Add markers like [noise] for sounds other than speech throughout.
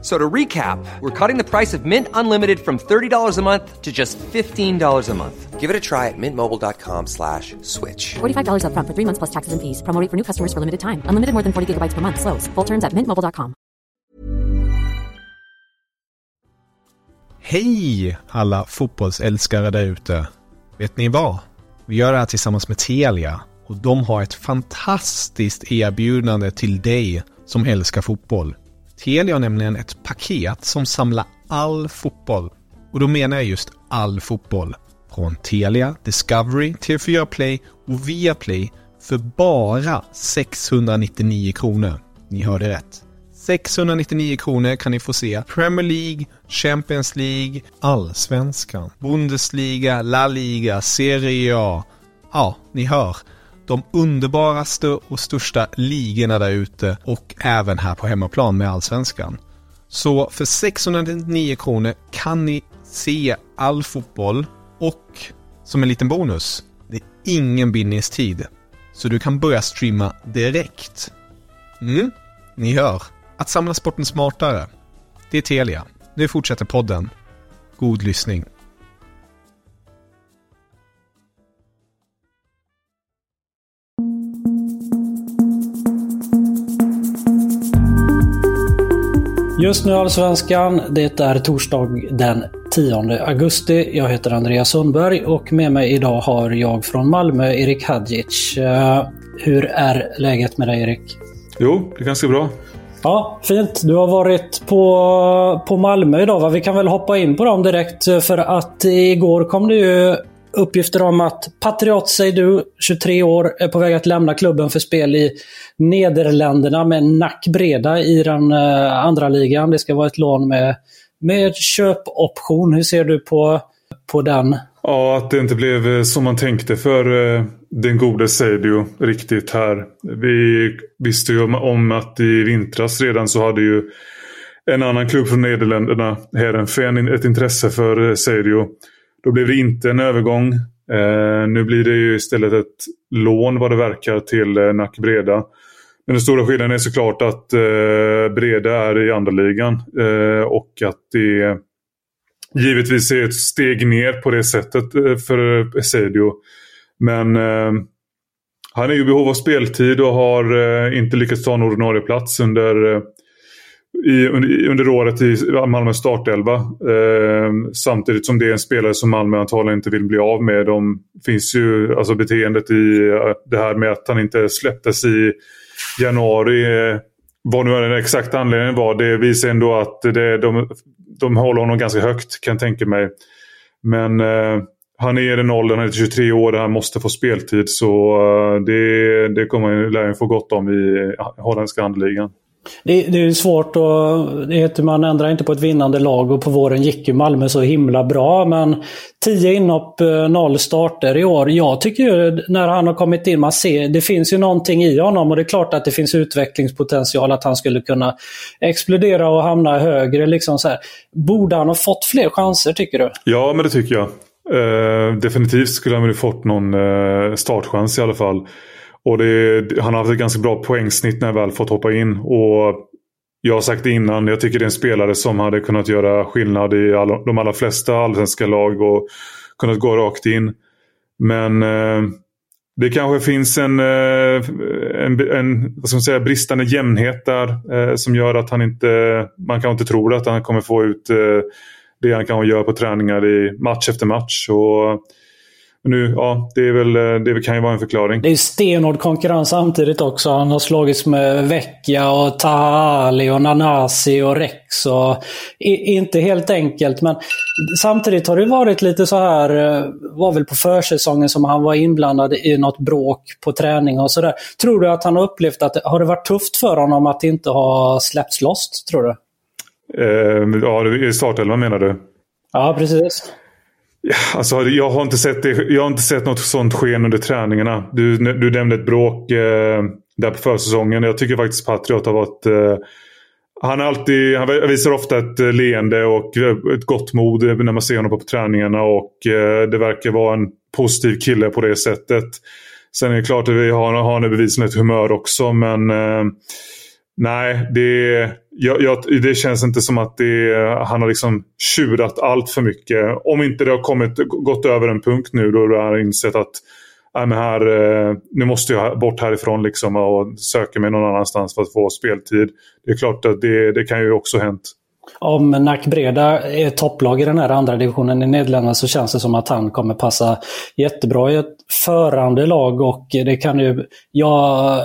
So to recap, we're cutting the price of Mint Unlimited from $30 a month to just $15 a month. Give it a try at mintmobile.com slash switch. $45 upfront for three months plus taxes and fees. Promo rate for new customers for limited time. Unlimited more than 40 gigabytes per month. Slows. Full terms at mintmobile.com. Hej alla fotbollsälskare där ute. Vet ni vad? Vi gör det här tillsammans med Telia och de har ett fantastiskt erbjudande till dig som älskar fotboll. Telia har nämligen ett paket som samlar all fotboll. Och då menar jag just all fotboll. Från Telia, Discovery, TV4 Play och Viaplay för bara 699 kronor. Ni hörde rätt. 699 kronor kan ni få se Premier League, Champions League, Allsvenskan, Bundesliga, La Liga, Serie A. Ja, ni hör. De underbaraste och största ligorna där ute och även här på hemmaplan med Allsvenskan. Så för 699 kronor kan ni se all fotboll och som en liten bonus, det är ingen bindningstid. Så du kan börja streama direkt. Mm, ni hör. Att samla sporten smartare. Det är Telia. Nu fortsätter podden. God lyssning. Just nu Allsvenskan. Det är torsdag den 10 augusti. Jag heter Andreas Sundberg och med mig idag har jag från Malmö, Erik Hadjic. Eh, hur är läget med dig Erik? Jo, det är ganska bra. Ja, fint. Du har varit på, på Malmö idag. Va? Vi kan väl hoppa in på dem direkt för att igår kom det ju uppgifter om att Patriot Seydou, 23 år, är på väg att lämna klubben för spel i Nederländerna med nackbreda i den eh, andra ligan. Det ska vara ett lån med, med köpoption. Hur ser du på, på den? Ja, att det inte blev eh, som man tänkte för eh, den gode Seidio riktigt här. Vi visste ju om, att i vintras redan så hade ju en annan klubb från Nederländerna, Heerenveen, ett intresse för eh, Seidio. Då blev det inte en övergång. Eh, nu blir det ju istället ett lån vad det verkar till eh, Nack Breda. Men den stora skillnaden är såklart att eh, Breda är i andra ligan eh, och att det givetvis är ett steg ner på det sättet eh, för Esedio. Men eh, han är ju i behov av speltid och har eh, inte lyckats ta en ordinarie plats under, eh, i, under, under året i Malmö startelva. Eh, samtidigt som det är en spelare som Malmö antagligen inte vill bli av med. De finns ju alltså beteendet i eh, det här med att han inte släpptes i januari. Eh, vad nu den exakta anledningen var, det visar ändå att det, de, de håller honom ganska högt kan jag tänka mig. Men eh, han är i den åldern, han är 23 år, han måste få speltid. Så eh, det, det kommer han lär få gott om i holländska andligan. Det, det är svårt och det heter man ändrar inte på ett vinnande lag och på våren gick ju Malmö så himla bra. Men 10 inhopp, eh, noll starter i år. Jag tycker ju när han har kommit in, man ser, det finns ju någonting i honom och det är klart att det finns utvecklingspotential att han skulle kunna explodera och hamna högre. Liksom så här. Borde han ha fått fler chanser tycker du? Ja, men det tycker jag. Uh, definitivt skulle han väl fått någon uh, startchans i alla fall. Och det, han har haft ett ganska bra poängsnitt när han väl fått hoppa in. Och jag har sagt det innan, jag tycker det är en spelare som hade kunnat göra skillnad i alla, de allra flesta allsvenska lag och kunnat gå rakt in. Men eh, det kanske finns en, eh, en, en vad ska man säga, bristande jämnhet där eh, som gör att han inte, man kanske inte tror att han kommer få ut eh, det han kan göra på träningar i match efter match. Och, nu, ja, det, är väl, det kan ju vara en förklaring. Det är stenhård konkurrens samtidigt också. Han har slagits med Vecchia och Tahali och Nanasi och Rex. Och, inte helt enkelt, men samtidigt har det varit lite så här, var väl på försäsongen som han var inblandad i något bråk på träning och sådär. Tror du att han har upplevt att, har det varit tufft för honom att inte ha släppts loss, tror du? Eh, ja, i startelvan menar du? Ja, precis. Alltså, jag, har inte sett det, jag har inte sett något sånt sken under träningarna. Du, du nämnde ett bråk eh, där på försäsongen. Jag tycker faktiskt Patriot har varit... Eh, han, alltid, han visar ofta ett eh, leende och eh, ett gott mod när man ser honom på träningarna. Och eh, det verkar vara en positiv kille på det sättet. Sen är det klart att vi har, har nu bevisligen ett humör också. Men eh, nej, det, jag, jag, det känns inte som att det, han har liksom tjurat allt för mycket. Om inte det har kommit, gått över en punkt nu då han har insett att men här, eh, nu måste jag bort härifrån liksom och söka mig någon annanstans för att få speltid. Det är klart att det, det kan ju också hänt. Om Nack Breda är topplag i den här andra divisionen i Nederländerna så känns det som att han kommer passa jättebra i ett förande lag och det kan ju... Ja,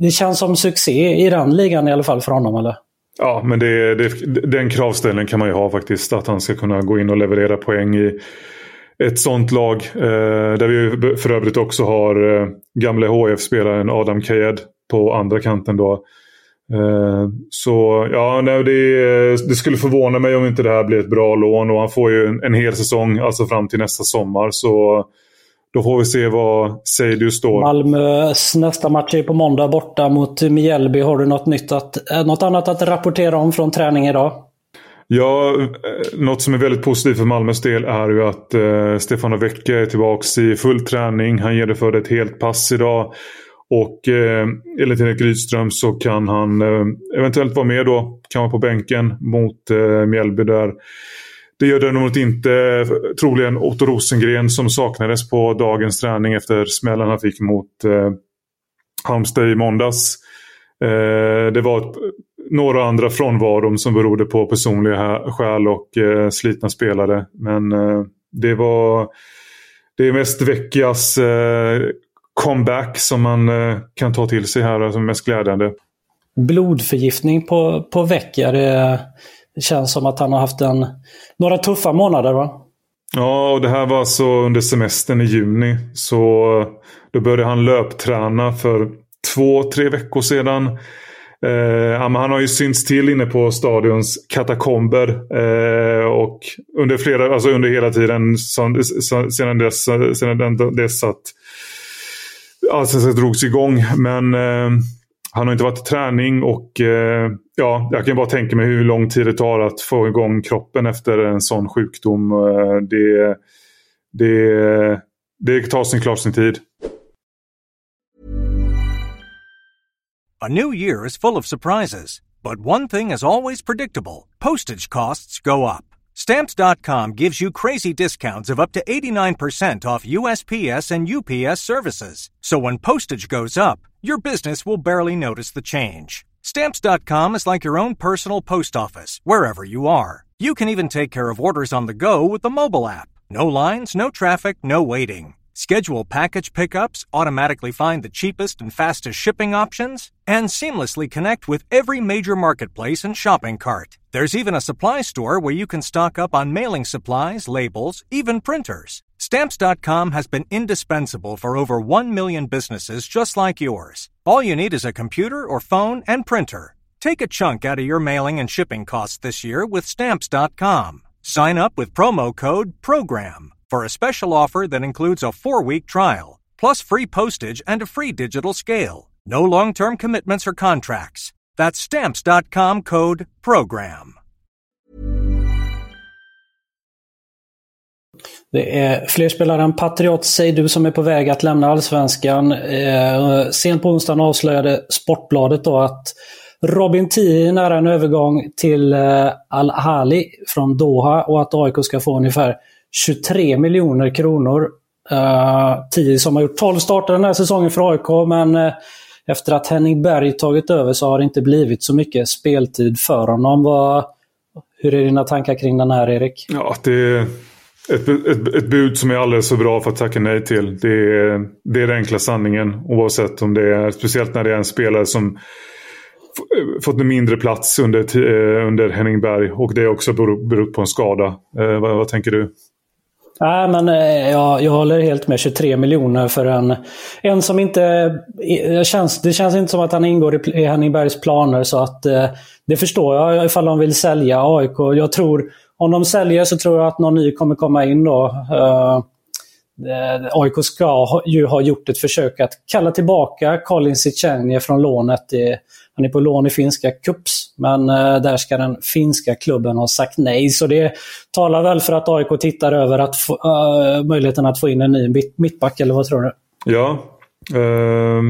det känns som succé i den ligan i alla fall för honom, eller? Ja, men det, det, den kravställningen kan man ju ha faktiskt. Att han ska kunna gå in och leverera poäng i ett sånt lag. Eh, där vi för övrigt också har eh, gamle HF-spelaren Adam Kayed på andra kanten då. Eh, så ja, nej, det, det, skulle förvåna mig om inte det här blir ett bra lån. Och han får ju en, en hel säsong, alltså fram till nästa sommar. Så då får vi se vad Seidius står. Malmös nästa match är på måndag borta mot Mjällby. Har du något, nytt att, eh, något annat att rapportera om från träning idag? Ja, eh, något som är väldigt positivt för Malmös del är ju att eh, Stefano Vecchia är tillbaka i full träning. Han genomförde ett helt pass idag. Och eh, enligt Erik Rydström så kan han eh, eventuellt vara med då. Kan vara på bänken mot eh, Mjällby där. Det gör däremot inte troligen Otto Rosengren som saknades på dagens träning efter smällen han fick mot eh, Halmstad i måndags. Eh, det var ett, några andra frånvaron som berodde på personliga skäl och eh, slitna spelare. Men eh, det var det är mest Vecchias eh, comeback som man eh, kan ta till sig här som alltså mest glädjande. Blodförgiftning på, på Vecchia. Det känns som att han har haft en, några tuffa månader va? Ja, och det här var alltså under semestern i juni. Så då började han löpträna för två, tre veckor sedan. Eh, han har ju synts till inne på stadions katakomber. Eh, och under, flera, alltså under hela tiden som, sedan dess, sedan dess att allsvenskan drogs igång. Men eh, han har inte varit i träning och eh, ja, jag kan bara tänka mig hur lång tid det tar att få igång kroppen efter en sån sjukdom. Eh, det, det, det tar sin klart sin tid. A new year is full of surprises, but one thing is always predictable. Postage costs go up. Stamps.com gives you crazy discounts of up to 89% off USPS and UPS services. So when postage goes up, your business will barely notice the change. Stamps.com is like your own personal post office, wherever you are. You can even take care of orders on the go with the mobile app. No lines, no traffic, no waiting. Schedule package pickups, automatically find the cheapest and fastest shipping options, and seamlessly connect with every major marketplace and shopping cart. There's even a supply store where you can stock up on mailing supplies, labels, even printers. Stamps.com has been indispensable for over 1 million businesses just like yours. All you need is a computer or phone and printer. Take a chunk out of your mailing and shipping costs this year with Stamps.com. Sign up with promo code PROGRAM for a special offer that includes a four week trial, plus free postage and a free digital scale. No long term commitments or contracts. That's stamps.com code program. Det är fler spelare än Patriot säger du som är på väg att lämna Allsvenskan. Eh, sent på onsdagen avslöjade Sportbladet då att Robin Tii nära en övergång till eh, Al-Hali från Doha och att AIK ska få ungefär 23 miljoner kronor. Eh, Tio som har gjort 12 starter den här säsongen för AIK, men eh, efter att Henning Berg tagit över så har det inte blivit så mycket speltid för honom. Vad, hur är dina tankar kring den här, Erik? Ja, det ett, ett, ett bud som är alldeles för bra för att tacka nej till. Det är, det är den enkla sanningen. Oavsett om det är, speciellt när det är en spelare som fått en mindre plats under, eh, under Henning Berg och det också också beror på en skada. Eh, vad, vad tänker du? Nej, men eh, jag, jag håller helt med. 23 miljoner för en, en som inte... Det känns, det känns inte som att han ingår i, i Henningbergs planer. Så att eh, det förstår jag ifall de vill sälja AIK. Jag tror, om de säljer så tror jag att någon ny kommer komma in då. Eh, eh, uh, AIK ska ju ha gjort ett försök att kalla tillbaka Colin Sichenje från lånet. Han är på lån i finska Cups, men eh, där ska den finska klubben ha sagt nej. Så det talar väl för att AIK tittar över att få, uh, möjligheten att få in en ny mittback, eller vad tror du? Ja. Uh,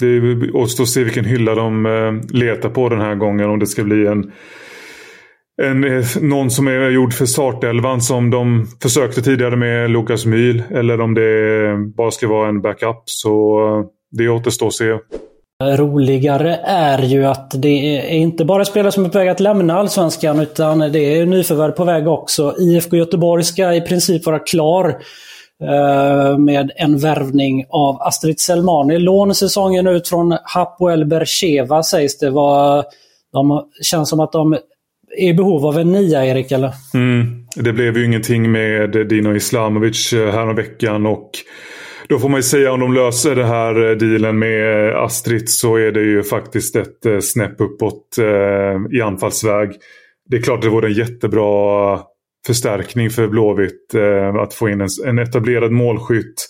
det återstår att se vilken hylla de letar på den här gången. Om det ska bli en en, eh, någon som är gjord för startelvan som de försökte tidigare med Lukas Myhl. Eller om det eh, bara ska vara en backup. Så eh, det återstår att se. Roligare är ju att det är inte bara spelare som är på väg att lämna Allsvenskan utan det är nyförvärv på väg också. IFK Göteborg ska i princip vara klar med en värvning av Astrid Selmani. Lån säsongen ut från Hapoel Bercheva sägs det. Var, de känns som att de i behov av en nia, Erik? Eller? Mm. Det blev ju ingenting med Dino Islamovic eh, häromveckan och då får man ju säga om de löser den här eh, dealen med eh, Astrid så är det ju faktiskt ett snäpp uppåt i anfallsväg. Det är klart att det vore en jättebra förstärkning för Blåvitt att få in en etablerad målskytt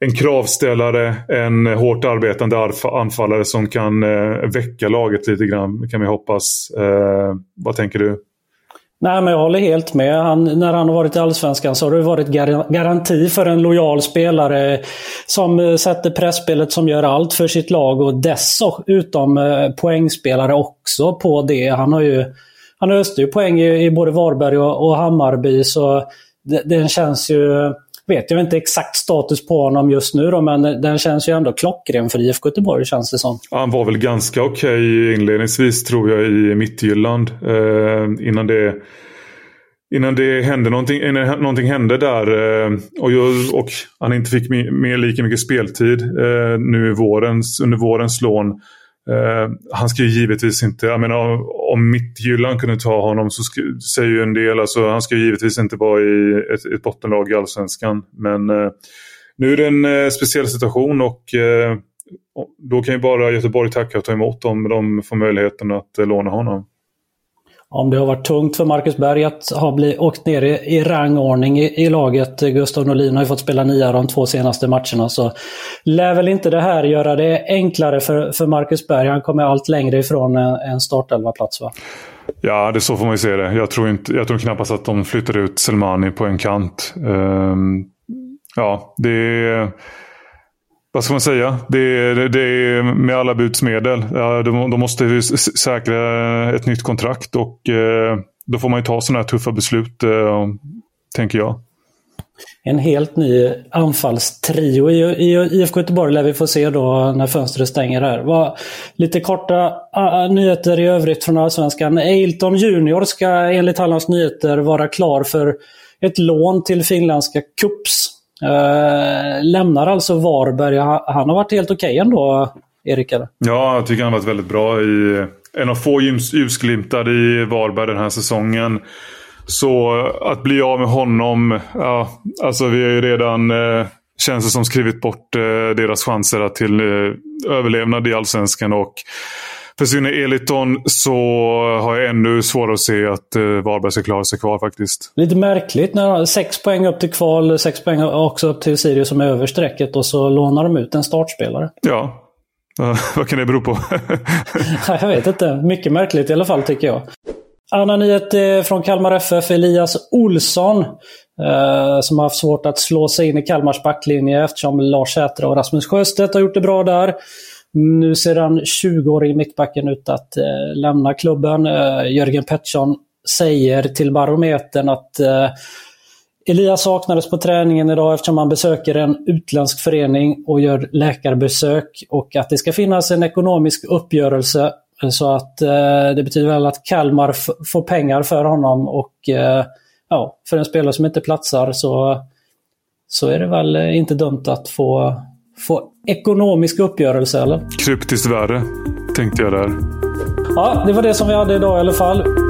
en kravställare, en hårt arbetande anfallare som kan eh, väcka laget lite grann kan vi hoppas. Eh, vad tänker du? Nej, men jag håller helt med. Han, när han har varit i Allsvenskan så har det varit gar garanti för en lojal spelare som eh, sätter pressspelet som gör allt för sitt lag och dessutom eh, poängspelare också på det. Han har ju han öste ju poäng i, i både Varberg och, och Hammarby så det, den känns ju vet jag inte exakt status på honom just nu då, men den känns ju ändå klockren för IFK Göteborg känns det som. Han var väl ganska okej okay inledningsvis tror jag i Mittjylland. Eh, innan det Innan det hände någonting, innan någonting hände där eh, och, och han inte fick med lika mycket speltid eh, nu vårens, under vårens lån. Uh, han ska ju givetvis inte, jag menar om Mittgyllan kunde ta honom så ska, säger ju en del, alltså han ska ju givetvis inte vara i ett, ett bottenlag i Allsvenskan. Men uh, nu är det en uh, speciell situation och då kan ju bara Göteborg tacka och ta emot om de får möjligheten att låna honom om det har varit tungt för Marcus Berg att ha blivit, åkt ner i, i rangordning i, i, laget. Gustav Norlin har ju fått spela nia de två senaste matcherna. Så lär väl inte det här göra det enklare för, för Marcus Berg. Han kommer allt längre ifrån en, en startelva-plats va? Ja, det så får man ju se det. Jag tror, inte, jag tror knappast att de flyttar ut Selmani på en kant. Um, ja, det är vad ska man säga? Det är, det är med alla budsmedel. Ja, de, de måste säkra ett nytt kontrakt och eh, då får man ju ta sådana här tuffa beslut, eh, tänker jag. En helt ny anfallstrio i, i IFK Göteborg lär vi få se då när fönstret stänger här. Var lite korta uh, nyheter i övrigt från Allsvenskan. Ailton Junior ska enligt Hallands Nyheter vara klar för ett lån till finländska Kups Eh, lämnar alltså Varberg. Han har varit helt okej okay ändå, Erik? Eller? Ja, jag tycker han har varit väldigt bra i en av få ljusglimtar i Varberg den här säsongen. Så att bli av med honom, ja, alltså vi har ju redan, eh, känns det som, skrivit bort eh, deras chanser till eh, överlevnad i Allsvenskan. Och Försvinner Eliton så har jag ännu svårare att se att eh, Varberg ska klara sig kvar faktiskt. Lite märkligt när sex poäng upp till kval, sex poäng också upp till Sirius som är över strecket och så lånar de ut en startspelare. Ja, [laughs] vad kan det bero på? [laughs] jag vet inte. Mycket märkligt i alla fall tycker jag. Annan nyhet eh, från Kalmar FF, Elias Olsson. Eh, som har haft svårt att slå sig in i Kalmars backlinje eftersom Lars Säter och Rasmus Sjöstedt har gjort det bra där. Nu ser den 20-årige mittbacken ut att eh, lämna klubben. Eh, Jörgen Pettersson säger till Barometern att eh, Elias saknades på träningen idag eftersom han besöker en utländsk förening och gör läkarbesök och att det ska finnas en ekonomisk uppgörelse så att eh, det betyder väl att Kalmar får pengar för honom och eh, ja, för en spelare som inte platsar så, så är det väl inte dumt att få få ekonomisk uppgörelse eller? Kryptiskt värre, tänkte jag där. Ja, det var det som vi hade idag i alla fall.